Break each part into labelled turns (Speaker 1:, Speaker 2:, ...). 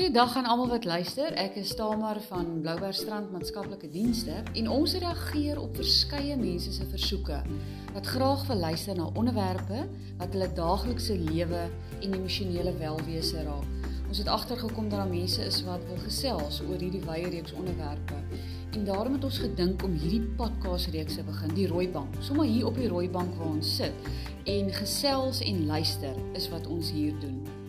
Speaker 1: Goeiedag aan almal wat luister. Ek is Tamar van Bloubergstrand Maatskaplike Dienste en ons reageer op verskeie mense se versoeke wat graag wil luister na onderwerpe wat hulle daaglikse lewe en emosionele welwese raak. Ons het agtergekom dat daar mense is wat wil gesels oor hierdie wye reeks onderwerpe. En daarom het ons gedink om hierdie podcast reeks te begin, die rooi bank. Sommige hier op die rooi bank waar ons sit en gesels en luister is wat ons hier doen.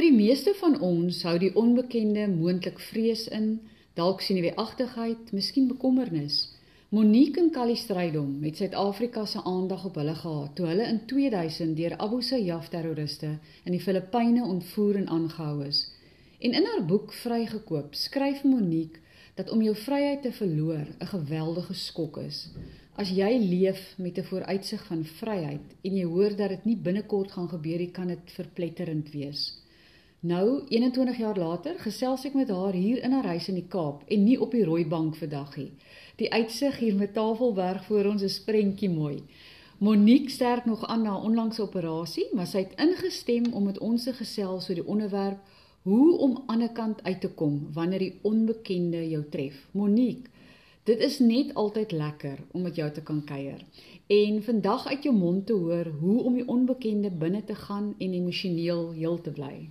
Speaker 1: Vir die meeste van ons hou die onbekende moontlik vrees in, dalk sien jy agtigheid, miskien bekommernis. Monique en Kali Strydom het Suid-Afrika se aandag op hulle gehad toe hulle in 2000 deur Abu Sayyaf terroriste in die Filippyne ontvoer en aangehou is. En in haar boek Vrygekoop skryf Monique dat om jou vryheid te verloor 'n geweldige skok is. As jy leef met 'n vooruitsig van vryheid en jy hoor dat dit nie binnekort gaan gebeur nie, kan dit verpletterend wees. Nou, 21 jaar later, gesels ek met haar hier in haar huis in die Kaap en nie op die rooi bank vandag nie. Die uitsig hier met Tafelberg voor ons is prentjie mooi. Monique sterk nog aan na onlangse operasie, maar sy het ingestem om met ons te gesels oor die onderwerp hoe om aan ander kant uit te kom wanneer die onbekende jou tref. Monique, dit is net altyd lekker om met jou te kan kuier. En vandag uit jou mond te hoor hoe om die onbekende binne te gaan en emosioneel heel te bly.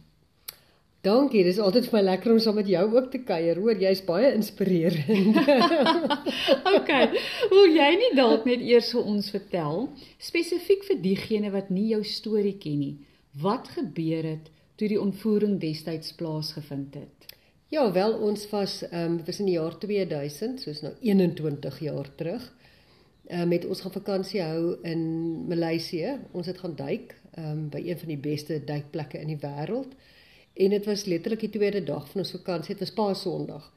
Speaker 2: Dankie, dis altyd vir my lekker om saam met jou ook te kuier. Hoor, jy's baie inspirerend.
Speaker 1: okay. Wil jy nie dalk net eers vir ons vertel, spesifiek vir diegene wat nie jou storie ken nie, wat gebeur het toe die ontvoering destyds plaasgevind het?
Speaker 2: Ja, wel ons was ehm um, was in die jaar 2000, soos nou 21 jaar terug. Ehm um, met ons gaan vakansie hou in Maleisië. Ons het gaan duik ehm um, by een van die beste duikplekke in die wêreld. En dit was letterlik die tweede dag van ons vakansie, dit was Paasondag.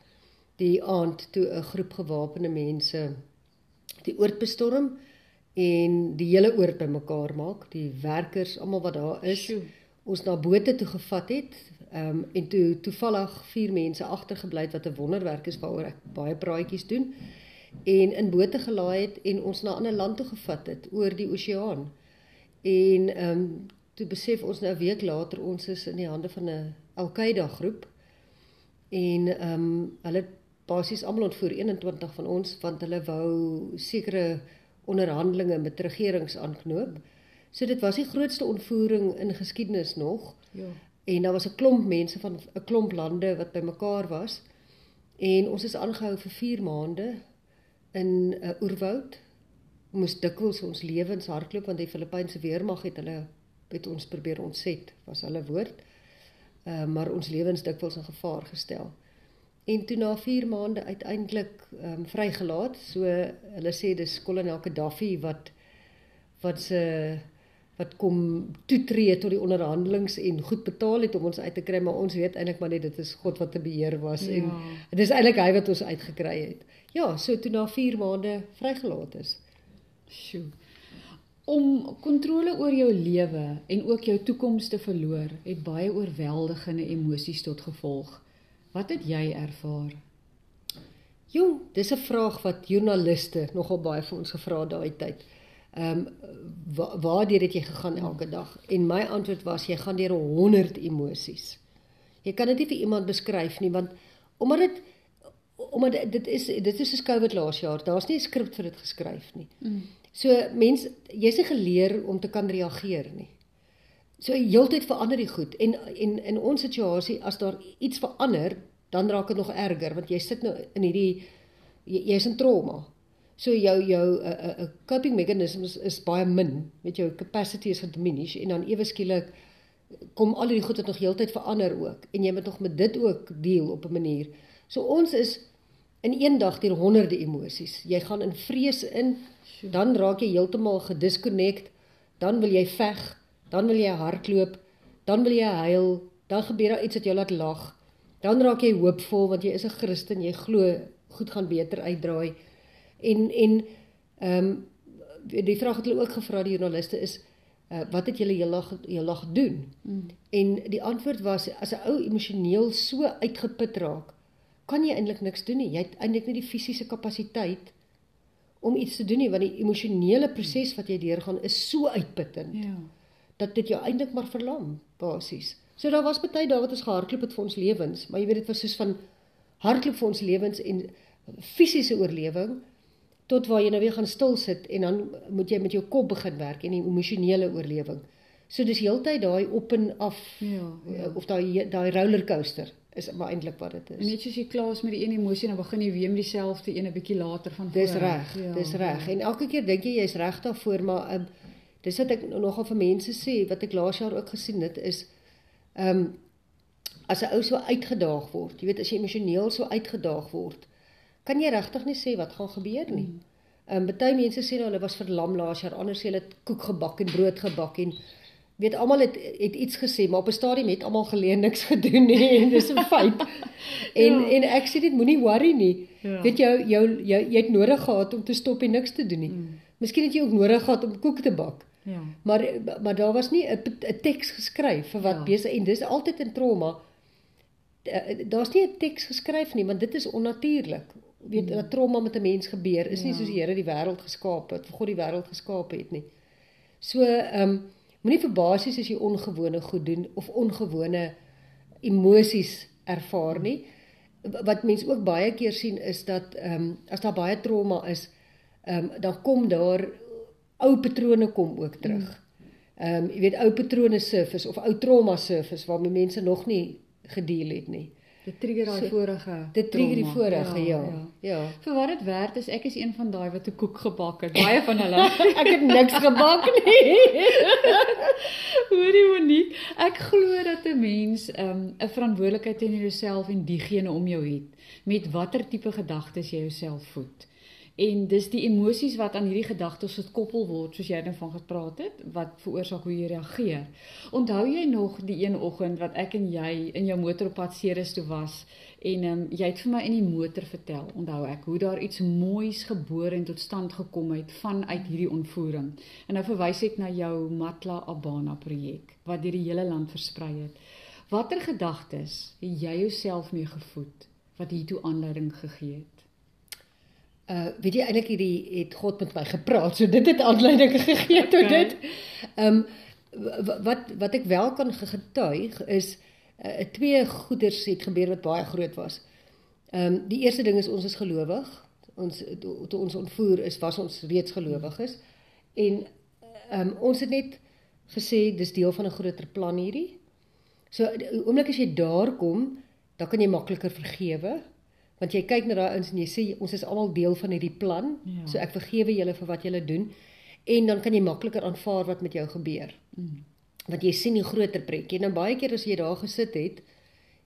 Speaker 2: Die aand toe 'n groep gewapende mense die oord bestorm en die hele oord bymekaar maak, die werkers, almal wat daar is, Sjoe. ons na bote toe gevat het. Ehm um, en toe toevallig vier mense agtergebly het wat 'n wonderwerk is waaroor ek baie praatjies doen en in bote gelaai het en ons na 'n ander land toe gevat het oor die oseaan. En ehm um, toe besef ons nou 'n week later ons is in die hande van 'n Al-Qaeda groep en ehm um, hulle basies almal ontvoer 21 van ons want hulle wou sekere onderhandelinge met regerings aanknoop. So dit was die grootste ontvoering in geskiedenis nog. Ja. En daar was 'n klomp mense van 'n klomp lande wat bymekaar was. En ons is aangehou vir 4 maande in 'n uh, oerwoud. Ons moes dikwels ons lewens hardloop want die Filippynse weermag het hulle het ons probeer ontset was hulle woord. Uh, maar ons lewens dikwels in gevaar gestel. En toe na 4 maande uiteindelik ehm um, vrygelaat. So hulle sê dis kolonel Gaddafi wat wat se wat kom toetree tot die onderhandelings en goed betaal het om ons uit te kry, maar ons weet eintlik maar net dit is God wat te beheer was ja. en dit is eintlik hy wat ons uitgekry het. Ja, so toe na 4 maande vrygelaat is.
Speaker 1: Sjoe. Om kontrole oor jou lewe en ook jou toekoms te verloor, het baie oorweldigende emosies tot gevolg. Wat het jy ervaar?
Speaker 2: Jong, dis 'n vraag wat joernaliste nogal baie vir ons gevra daai tyd. Ehm um, wa waartoe het jy gegaan elke dag? En my antwoord was jy gaan deur 100 emosies. Jy kan dit nie vir iemand beskryf nie want omdat dit omdat dit is dit is soos COVID laas jaar. Daar's nie 'n skrip vir dit geskryf nie. Mm. So mense jy's nie geleer om te kan reageer nie. So heeltyd verander die goed en en in ons situasie as daar iets verander, dan raak dit nog erger want jy sit nou in hierdie jy's in trauma. So jou jou 'n uh, uh, coping mechanisms is baie min, met jou capacity is gediminish en dan ewe skielik kom al die goed wat nog heeltyd verander ook en jy moet nog met dit ook deel op 'n manier. So ons is in een dag deur honderde emosies. Jy gaan in vrees in, dan raak jy heeltemal gedisconnect, dan wil jy veg, dan wil jy hardloop, dan wil jy huil, dan gebeur daar iets wat jou laat lag. Dan raak jy hoopvol want jy is 'n Christen, jy glo goed gaan beter uitdraai. En en ehm um, die vraag wat hulle ook gevra die joernaliste is uh, wat het julle heeldag heeldag doen? Mm. En die antwoord was as 'n ou emosioneel so uitgeput raak, kan jy eintlik niks doen nie. Jy het eintlik nie die fisiese kapasiteit om iets te doen nie want die emosionele proses wat jy deurgaan is so uitputtend. Ja. dat dit jou eintlik maar verlam basies. So daar was baie dae wat ons gehardloop het vir ons lewens, maar jy weet dit was soos van hardloop vir ons lewens en fisiese oorlewing tot waar jy nou weer gaan stil sit en dan moet jy met jou kop begin werk en die emosionele oorlewing. So dis heeltyd daai op en af
Speaker 1: Ja, ja.
Speaker 2: of daai daai rollercoaster is maar eintlik wat dit is.
Speaker 1: net soos jy klaar is met die een emosie, dan begin jy weer met dieselfde een 'n bietjie later van
Speaker 2: Dis
Speaker 1: voor.
Speaker 2: reg,
Speaker 1: Ja,
Speaker 2: dis reg.
Speaker 1: ja.
Speaker 2: En elke keer dink jy jy's reg daarvoor, maar um, dis wat ek nogal vir mense sê wat ek laas jaar ook gesien het is ehm um, as 'n ou so uitgedaag word, jy weet as jy emosioneel so uitgedaag word, kan jy regtig nie sê wat gaan gebeur nie.
Speaker 1: Mm.
Speaker 2: Ehm um, baie mense sê nou hulle was verlam laas jaar, ander sê hulle het koek gebak en brood gebak en weet almal het het iets gesê, maar op 'n stadium het almal geleen niks gedoen nie en dis 'n feit. En
Speaker 1: Ja.
Speaker 2: en ek sê dit moenie worry nie.
Speaker 1: Ja.
Speaker 2: Weet jou jou jy, jy het nodig gehad om te stop en niks te doen nie.
Speaker 1: Mm.
Speaker 2: Miskien het jy ook nodig gehad om koek te bak.
Speaker 1: Ja.
Speaker 2: Maar maar daar was nie 'n teks geskryf vir wat
Speaker 1: Ja.
Speaker 2: besig en dis altyd in trauma. Da- Daar's nie 'n teks geskryf nie, want dit is onnatuurlik. Weet dat trauma met 'n mens gebeur is nie
Speaker 1: Ja.
Speaker 2: soos die Here die wêreld geskaap het, of God die wêreld geskaap het nie. So, ehm um, moenie verbaas wees as jy ongewone goed doen of ongewone emosies ervaar nie. Wat mense ook baie keer sien is dat ehm um, as daar baie trauma is, ehm um, dan kom daar ou patrone kom ook terug. Ehm um, jy weet ou patrone surface of ou trauma surface waarmee mense nog nie gedeel het nie.
Speaker 1: Dit trigger daai
Speaker 2: So,
Speaker 1: vorige.
Speaker 2: Dit trigger die vorige, ja. Ja. ja.
Speaker 1: Vir wat dit werd is ek is een van daai wat 'n koek gebak het. Baie van hulle.
Speaker 2: Ek het niks gebak nie.
Speaker 1: Hoorie Monique, ek glo dat 'n mens 'n um, 'n verantwoordelikheid teenoor jouself en diegene om jou het met watter tipe gedagtes jy jouself voed. En dis die emosies wat aan hierdie gedagtes gekoppel word, soos jy nou van gepraat het, wat veroorsaak hoe jy reageer. Onthou jy nog die een oggend wat ek en jy in jou motor op pad Ceres toe was en um, jy het vir my in die motor vertel, onthou ek, hoe daar iets moois gebore en tot stand gekom het vanuit hierdie ontvoering. En nou verwys ek na jou Matla Abana projek wat deur die hele land versprei het. Watter gedagtes het jy jouself mee gevoed wat hiertoe aanleiding gegee het?
Speaker 2: Uh weet jy eintlik hierdie het God met my gepraat. So dit het aanleiding gegee tot
Speaker 1: Okay.
Speaker 2: dit. Ehm um, wat wat ek wel kan getuig is uh, twee goeders het gebeur wat baie groot was. Ehm um, die eerste ding is ons is gelowig. Ons toe, toe ons ontvoer is was ons reeds gelowiges en ehm um, ons het net gesê dis deel van 'n groter plan hierdie. So oomblik as jy daar kom, dan kan jy makliker vergewe want jy kyk na daai ouens en jy sê ons is almal deel van hierdie plan.
Speaker 1: Ja.
Speaker 2: So ek vergewe julle vir wat julle doen en dan kan jy makliker aanvaar wat met jou gebeur.
Speaker 1: Mm.
Speaker 2: Want jy sien die groter prentjie. Nou baie keer as jy daar gesit het,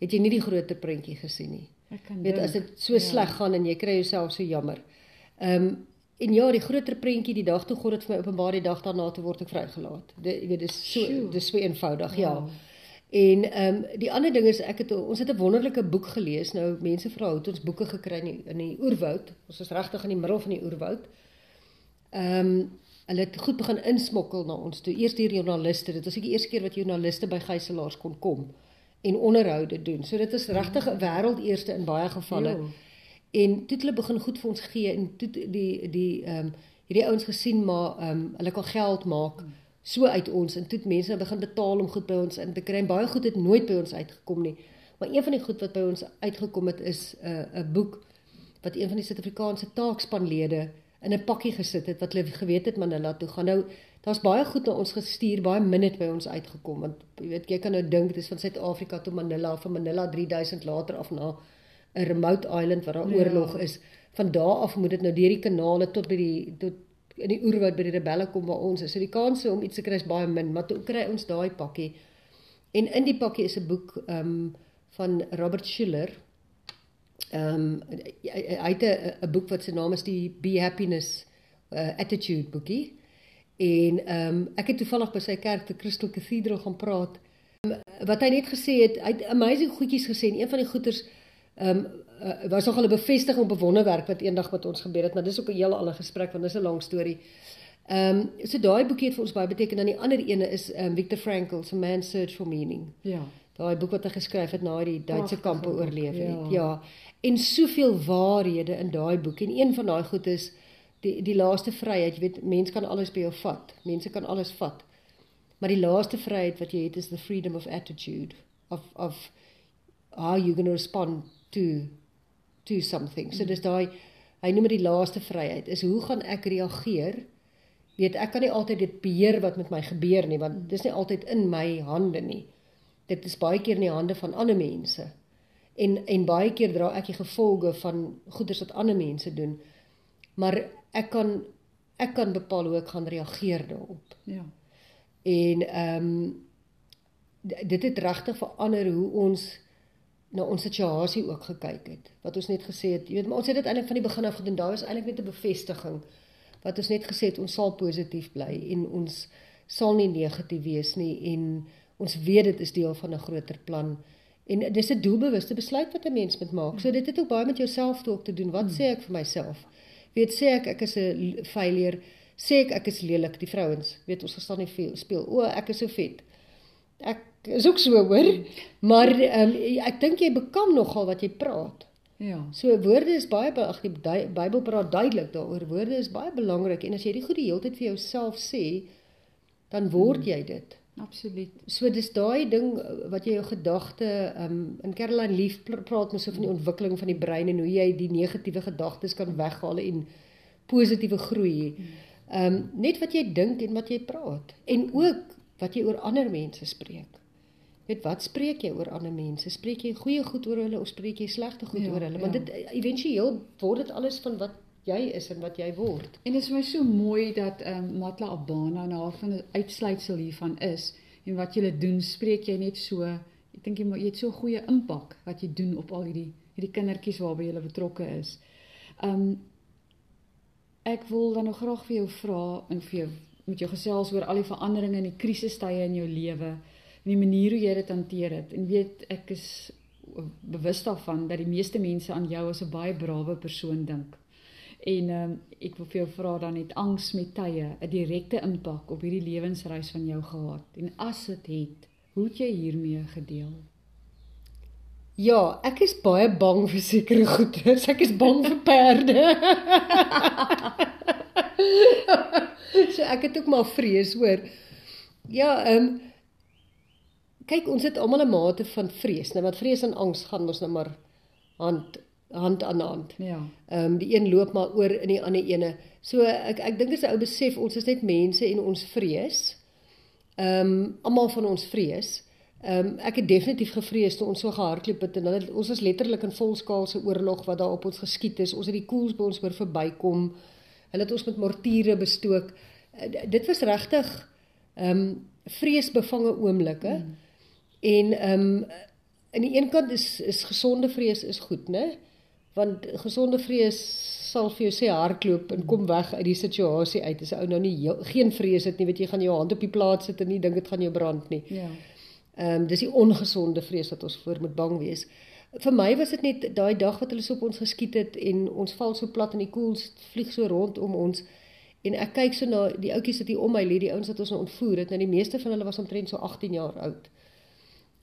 Speaker 2: het jy nie die groter prentjie gesien nie.
Speaker 1: Ek kan
Speaker 2: Weet as dit so
Speaker 1: Ja.
Speaker 2: sleg gaan en jy kry jouself so jammer. Ehm um, en ja, die groter prentjie die dag toe God dit vir my openbaar die dag daarna toe word ek vrygelaat. Dit weet dis so dis so eenvoudig, ja.
Speaker 1: Wow.
Speaker 2: En ehm um, die ander ding is ek het ons het 'n wonderlike boek gelees. Nou mense vra hoe het ons boeke gekry in die, in die oerwoud. Ons is regtig in die middel van die oerwoud. Ehm um, hulle het goed begin insmokkel na ons toe. Eers die joernaliste. Dit was ook die eerste keer wat joernaliste by gijslaers kon kom en onderhoude doen. So dit is regtig 'n wêreldeerste in baie gevalle.
Speaker 1: Jo.
Speaker 2: En toe het hulle begin goed vir ons gee en toe die die ehm um, hierdie ouens gesien maar ehm um, hulle kan geld maak so uit ons en toe het mense begin betaal om goed by ons in te kry. En baie goed het nooit by ons uitgekom nie. Maar een van die goed wat by ons uitgekom het is 'n uh, 'n boek wat een van die Suid-Afrikaanse taakspanlede in 'n pakkie gesit het wat hulle geweet het Manila toe gaan. Nou daar's baie goed na ons gestuur, baie min het by ons uitgekom want jy weet jy kan nou dink dis van Suid-Afrika tot Manila, van Manila 3000 later af na 'n remote island waar daar
Speaker 1: Ja.
Speaker 2: oorlog is. Van daar af moet dit nou deur die kanale tot by die tot in die oerwoud by die rebelle kom waar ons is. So die kanse om iets te kry is baie min, maar toe kry ons daai pakkie. En in die pakkie is 'n boek ehm um, van Robert Schiller. Ehm um, hy, hy het 'n boek wat se naam is die Be Happiness uh, Attitude boekie. En ehm um, ek het toevallig by sy kerk te Crystal Cathedral gaan praat. Um, wat hy net gesê het, hy het amazing goedjies gesê en een van die goeters ehm um, uh, was nogal 'n bevestiging op 'n wonderwerk wat eendag met ons gebeur het, maar dis ook 'n hele ander gesprek want dis 'n lang storie. Ehm um, so daai boekie het vir ons baie beteken. Dan die ander ene is ehm um, Viktor Frankl se Man's Search for Meaning.
Speaker 1: Ja.
Speaker 2: Daai boek wat hy geskryf het na die Duitse kampe oorleef het.
Speaker 1: ja.
Speaker 2: Ja. En soveel waarhede in daai boek en een van daai goed is die die laaste vryheid, jy weet, mense kan alles by jou vat. Mense kan alles vat. Maar die laaste vryheid wat jy het is the freedom of attitude of of how you going to respond to to something. So dis daai hy noem dit die laaste vryheid is hoe gaan ek reageer? Weet ek kan nie altyd dit beheer wat met my gebeur nie want dis nie altyd in my hande nie. Dit is baie keer in die hande van ander mense. En en baie keer dra ek die gevolge van goeders wat ander mense doen. Maar ek kan ek kan bepaal hoe ek gaan reageer daarop.
Speaker 1: Ja.
Speaker 2: En ehm um, dit het regtig verander hoe ons na ons situasie ook gekyk het. Wat ons net gesê het, jy weet, maar ons het dit eintlik van die begin af gedoen. Daar was eintlik net 'n bevestiging wat ons net gesê het ons sal positief bly en ons sal nie negatief wees nie en ons weet dit is deel van 'n groter plan. En dis 'n doelbewuste besluit wat 'n mens moet maak. So dit het ook baie met jouself te ook te doen. Wat sê ek vir myself? Weet sê ek ek is 'n failure? Sê ek ek is lelik? Die vrouens, weet ons gestaan nie veel speel. O, ek is so vet. Ek is ook so hoor. Maar um, ek dink jy bekam nogal wat jy praat.
Speaker 1: Ja.
Speaker 2: So woorde is baie ag die Bybel praat duidelik daaroor. Woorde is baie belangrik en as jy dit goed die hele tyd vir jouself sê, dan word hmm. jy dit.
Speaker 1: Absoluut.
Speaker 2: So dis daai ding wat jy jou gedagte um in Caroline Leaf praat mens so van die ontwikkeling van die brein en hoe jy die negatiewe gedagtes kan weghaal en positiewe groei. Um net wat jy dink en wat jy praat en ook wat jy oor ander mense spreek. Weet wat spreek jy oor ander mense? Spreek jy goeie goed oor hulle of spreek jy slegte goed ja, oor hulle? Want ja. dit éventueel word dit alles van wat jy is en wat jy word.
Speaker 1: En dit is my so mooi dat ehm um, Matla Abana na haar van 'n uitsluitsel hiervan is en wat jy doen, spreek jy net so. Ek dink jy jy het so goeie impak wat jy doen op al hierdie hierdie kindertjies waarby jy betrokke is. Ehm um, ek wil dan nog graag vir jou vra en vir jou met jou gesels oor al die veranderinge en die krisistye in jou lewe en die manier hoe jy dit hanteer het. En weet ek is bewus daarvan dat die meeste mense aan jou as 'n baie brawe persoon dink. En ehm um, ek wil vir jou vra dan het angs met tye 'n direkte impak op hierdie lewensreis van jou gehad. En as dit het, hoe het jy hiermee gedeel?
Speaker 2: Ja, ek is baie bang vir sekere goeie. Ek is bang vir perde. so ek het ook maar vrees hoor. Ja, ehm um, kyk ons het almal 'n mate van vrees, nou wat vrees en angs gaan ons nou maar hand hand aan hand.
Speaker 1: Ja.
Speaker 2: Ehm um, die een loop maar oor in die ander ene. So ek ek dink dis 'n ou besef ons is net mense en ons vrees. Ehm um, almal van ons vrees. Ehm um, ek het definitief gevrees toe ons so gehardloop het en dan ons was letterlik in volskaalse oorlog wat daar op ons geskiet is. Ons het die koels by ons oor verbykom. Hulle het ons met mortiere bestook. Uh, dit was regtig ehm um, vreesbevange oomblikke. Mm. En ehm um, aan die een kant is is gesonde vrees is goed, né? Want gesonde vrees sal vir jou sê hardloop en kom weg uit die situasie uit. As 'n ou nou nie heel, geen vrees het nie, weet jy gaan jou hand op die plaas sit en nie dink dit gaan jou brand nie.
Speaker 1: Ja.
Speaker 2: Ehm um, dis die ongesonde vrees wat ons voor moet bang wees. Vir my was dit net daai dag wat hulle so op ons geskiet het en ons val so plat in die koels vlieg so rondom ons en ek kyk so na die ouetjies wat hier om my lê, die ouens wat ons nou ontvoer het. Nou die meeste van hulle was omtrent so 18 jaar oud.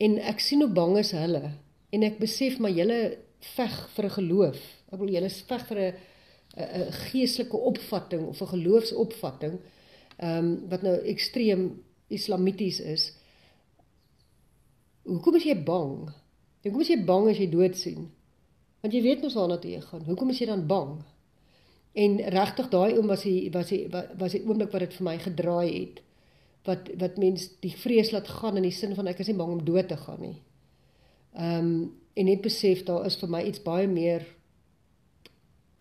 Speaker 2: En ek sien hoe bang is hulle en ek besef maar julle veg vir 'n geloof. Ek wil julle veg vir 'n 'n geestelike opvatting of 'n geloofsopvatting ehm um, wat nou ekstreem islamities is. Hoekom is jy bang? Hoekom is jy bang as jy dood sien? Want jy weet mos waarna toe jy gaan. Hoekom is jy dan bang? En regtig daai oom was hy was hy was die oomblik wat dit vir my gedraai het wat wat mens die vrees laat gaan in die sin van ek is nie bang om dood te gaan nie. Ehm um, en net besef daar is vir my iets baie meer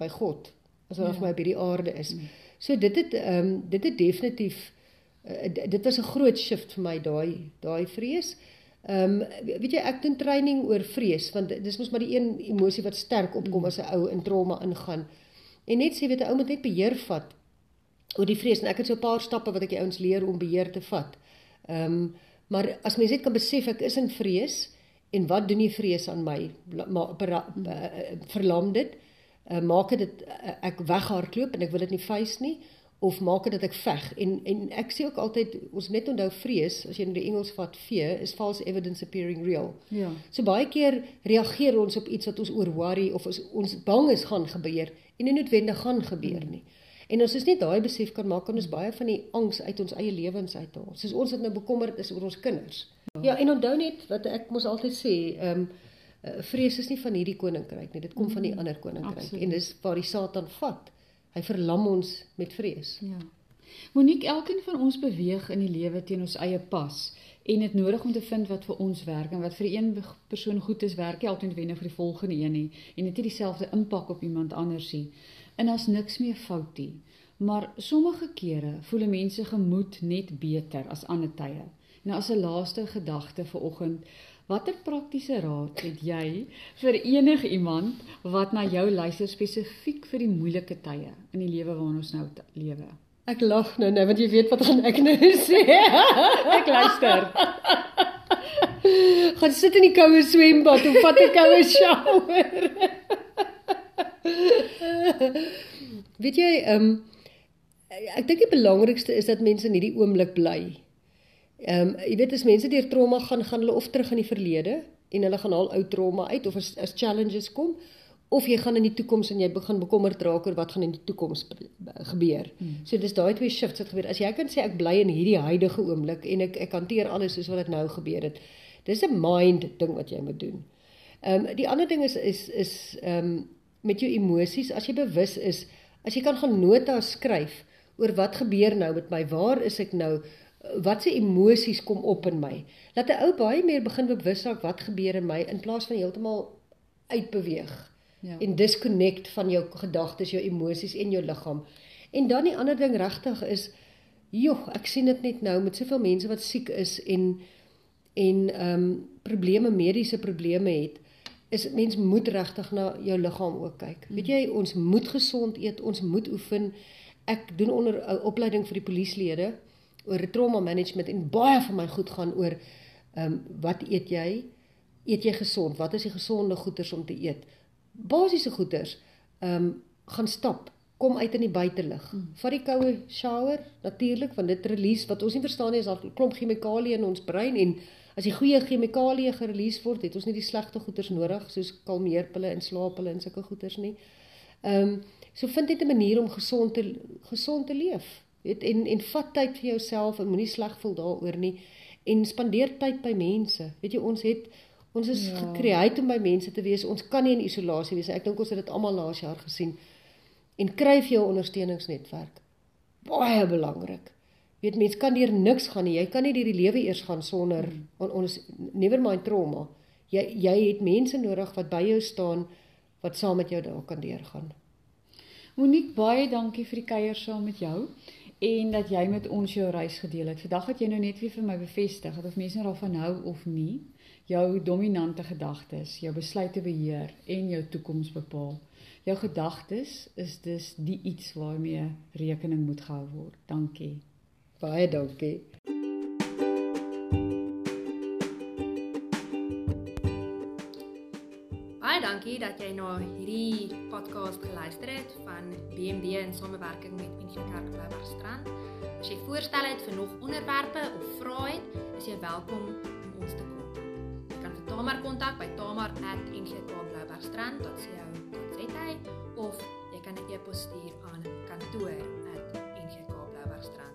Speaker 2: by God as wat ja. vir my by die aarde is. Mm. So dit het ehm um, dit het definitief uh, dit was 'n groot shift vir my daai daai vrees. Ehm um, weet jy ek doen training oor vrees want dis mos maar die een emosie wat sterk opkom mm. as 'n ou in trauma ingaan. En net sê weet 'n ou moet net beheer vat oor die vrees en ek het so 'n paar stappe wat ek die ouens leer om beheer te vat. Ehm um, maar as mens net kan besef ek is in vrees en wat doen die vrees aan my? Maar verlam dit. Uh, maak dit uh, ek weghardloop en ek wil dit nie face nie of maak dit dat ek veg en en ek sê ook altyd ons net onthou vrees as jy in die Engels vat fear is false evidence appearing real.
Speaker 1: Ja.
Speaker 2: So baie keer reageer ons op iets wat ons oor worry of ons, ons bang is gaan gebeur en nie noodwendig gaan gebeur nie. En as ons nie daai besef kan maak kan ons baie van die angs uit ons eie lewens uithaal. Soos ons het nou bekommerd is oor ons kinders. Ja, en onthou net wat ek mos altyd sê, ehm um, vrees is nie van hierdie koninkryk nie, dit kom van die ander koninkryk Absoluut. en dis waar die Satan vat. Hy verlam ons met vrees.
Speaker 1: Ja. Monique, elkeen van ons beweeg in die lewe teen ons eie pas en dit nodig om te vind wat vir ons werk en wat vir een persoon goed is, werk nie altyd wenner vir die volgende een nie en dit het dieselfde impak op iemand anders nie. En as niks meer fout nie. Maar sommige kere voel mense gemoed net beter as ander tye. Nou as 'n laaste gedagte vir oggend, watter praktiese raad het jy vir enige iemand wat na jou luister spesifiek vir die moeilike tye in die lewe waarin ons nou lewe?
Speaker 2: Ek lag nou nou want jy weet wat gaan ek nou sê.
Speaker 1: ek luister.
Speaker 2: gaan sit in die koue swembad of vat 'n koue shower. Weet jy, ehm um, ek dink die belangrikste is dat mense in hierdie oomblik bly. Ehm um, jy weet as mense deur trauma gaan, gaan hulle of terug in die verlede en hulle gaan al ou trauma uit of as, as challenges kom of jy gaan in die toekoms en jy begin bekommerd raak oor wat gaan in die toekoms gebeur. Hmm. So dis daai twee shifts wat gebeur. As jy kan sê ek bly in hierdie huidige oomblik en ek ek hanteer alles soos wat dit nou gebeur het. Dis 'n mind ding wat jy moet doen. Ehm um, die ander ding is is is ehm um, met jou emosies, as jy bewus is, as jy kan gaan notas skryf oor wat gebeur nou met my, waar is ek nou? Wat se emosies kom op in my? Laat 'n ou baie meer begin bewus raak wat gebeur in my in plaas van heeltemal uitbeweeg ja. en disconnect van jou gedagtes, jou emosies en jou liggaam. En dan die ander ding regtig is, joh, ek sien dit net nou met soveel mense wat siek is en en ehm um, probleme, mediese probleme het, is mens moet regtig na jou liggaam ook kyk. Mm. Weet jy, ons moet gesond eet, ons moet oefen. Ek doen onder 'n opleiding vir die polisielede oor trauma management en baie van my goed gaan oor ehm um, wat eet jy? Eet jy gesond? Wat is die gesonde goeders om te eet? basiese goeders. Ehm um, gaan stap, kom uit in die buitelug. Hmm. Vat die koue shower natuurlik want dit release wat ons nie verstaan nie is daar klomp chemikalieë in ons brein en as die goeie chemikalieë gerelease word, het ons nie die slegte goeders nodig soos kalmeerpille en slaappille en sulke goeders nie. Ehm um, so vind net 'n manier om gesond te gesond te leef. Weet en en vat tyd vir jouself en moenie sleg voel daaroor nie en spandeer tyd by mense. Weet jy ons het Ons is ja. gekreëer om by mense te wees. Ons kan nie in isolasie wees nie. Ek dink ons het dit almal laas jaar gesien. En kry vir jou ondersteuningsnetwerk. Baie belangrik. Weet mense kan deur niks gaan nie. Jy kan nie deur die lewe eers gaan sonder on, ons never mind trauma. Jy jy het mense nodig wat by jou staan wat saam met jou daar kan deurgaan.
Speaker 1: Monique, baie dankie vir die kuier saam met jou en dat jy met ons jou reis gedeel het. Vandag het jy nou net weer vir my bevestig dat of mense nou daarvan hou of nie jou dominante gedagtes, jou besluite beheer en jou toekoms bepaal. Jou gedagtes is dus die iets waarmee rekening moet gehou word. Dankie.
Speaker 2: Baie dankie.
Speaker 3: Baie dankie dat jy na hierdie podcast geluister het van BMD in samewerking met Unie Kerk Blywerstrand. As jy voorstelle het vir nog onderwerpe of vrae het, is jy welkom om ons te Tamar kontak by tamar@ngkbloubergstrand.co.za of jy kan 'n e-pos stuur aan kantoor@ngkbloubergstrand.co.za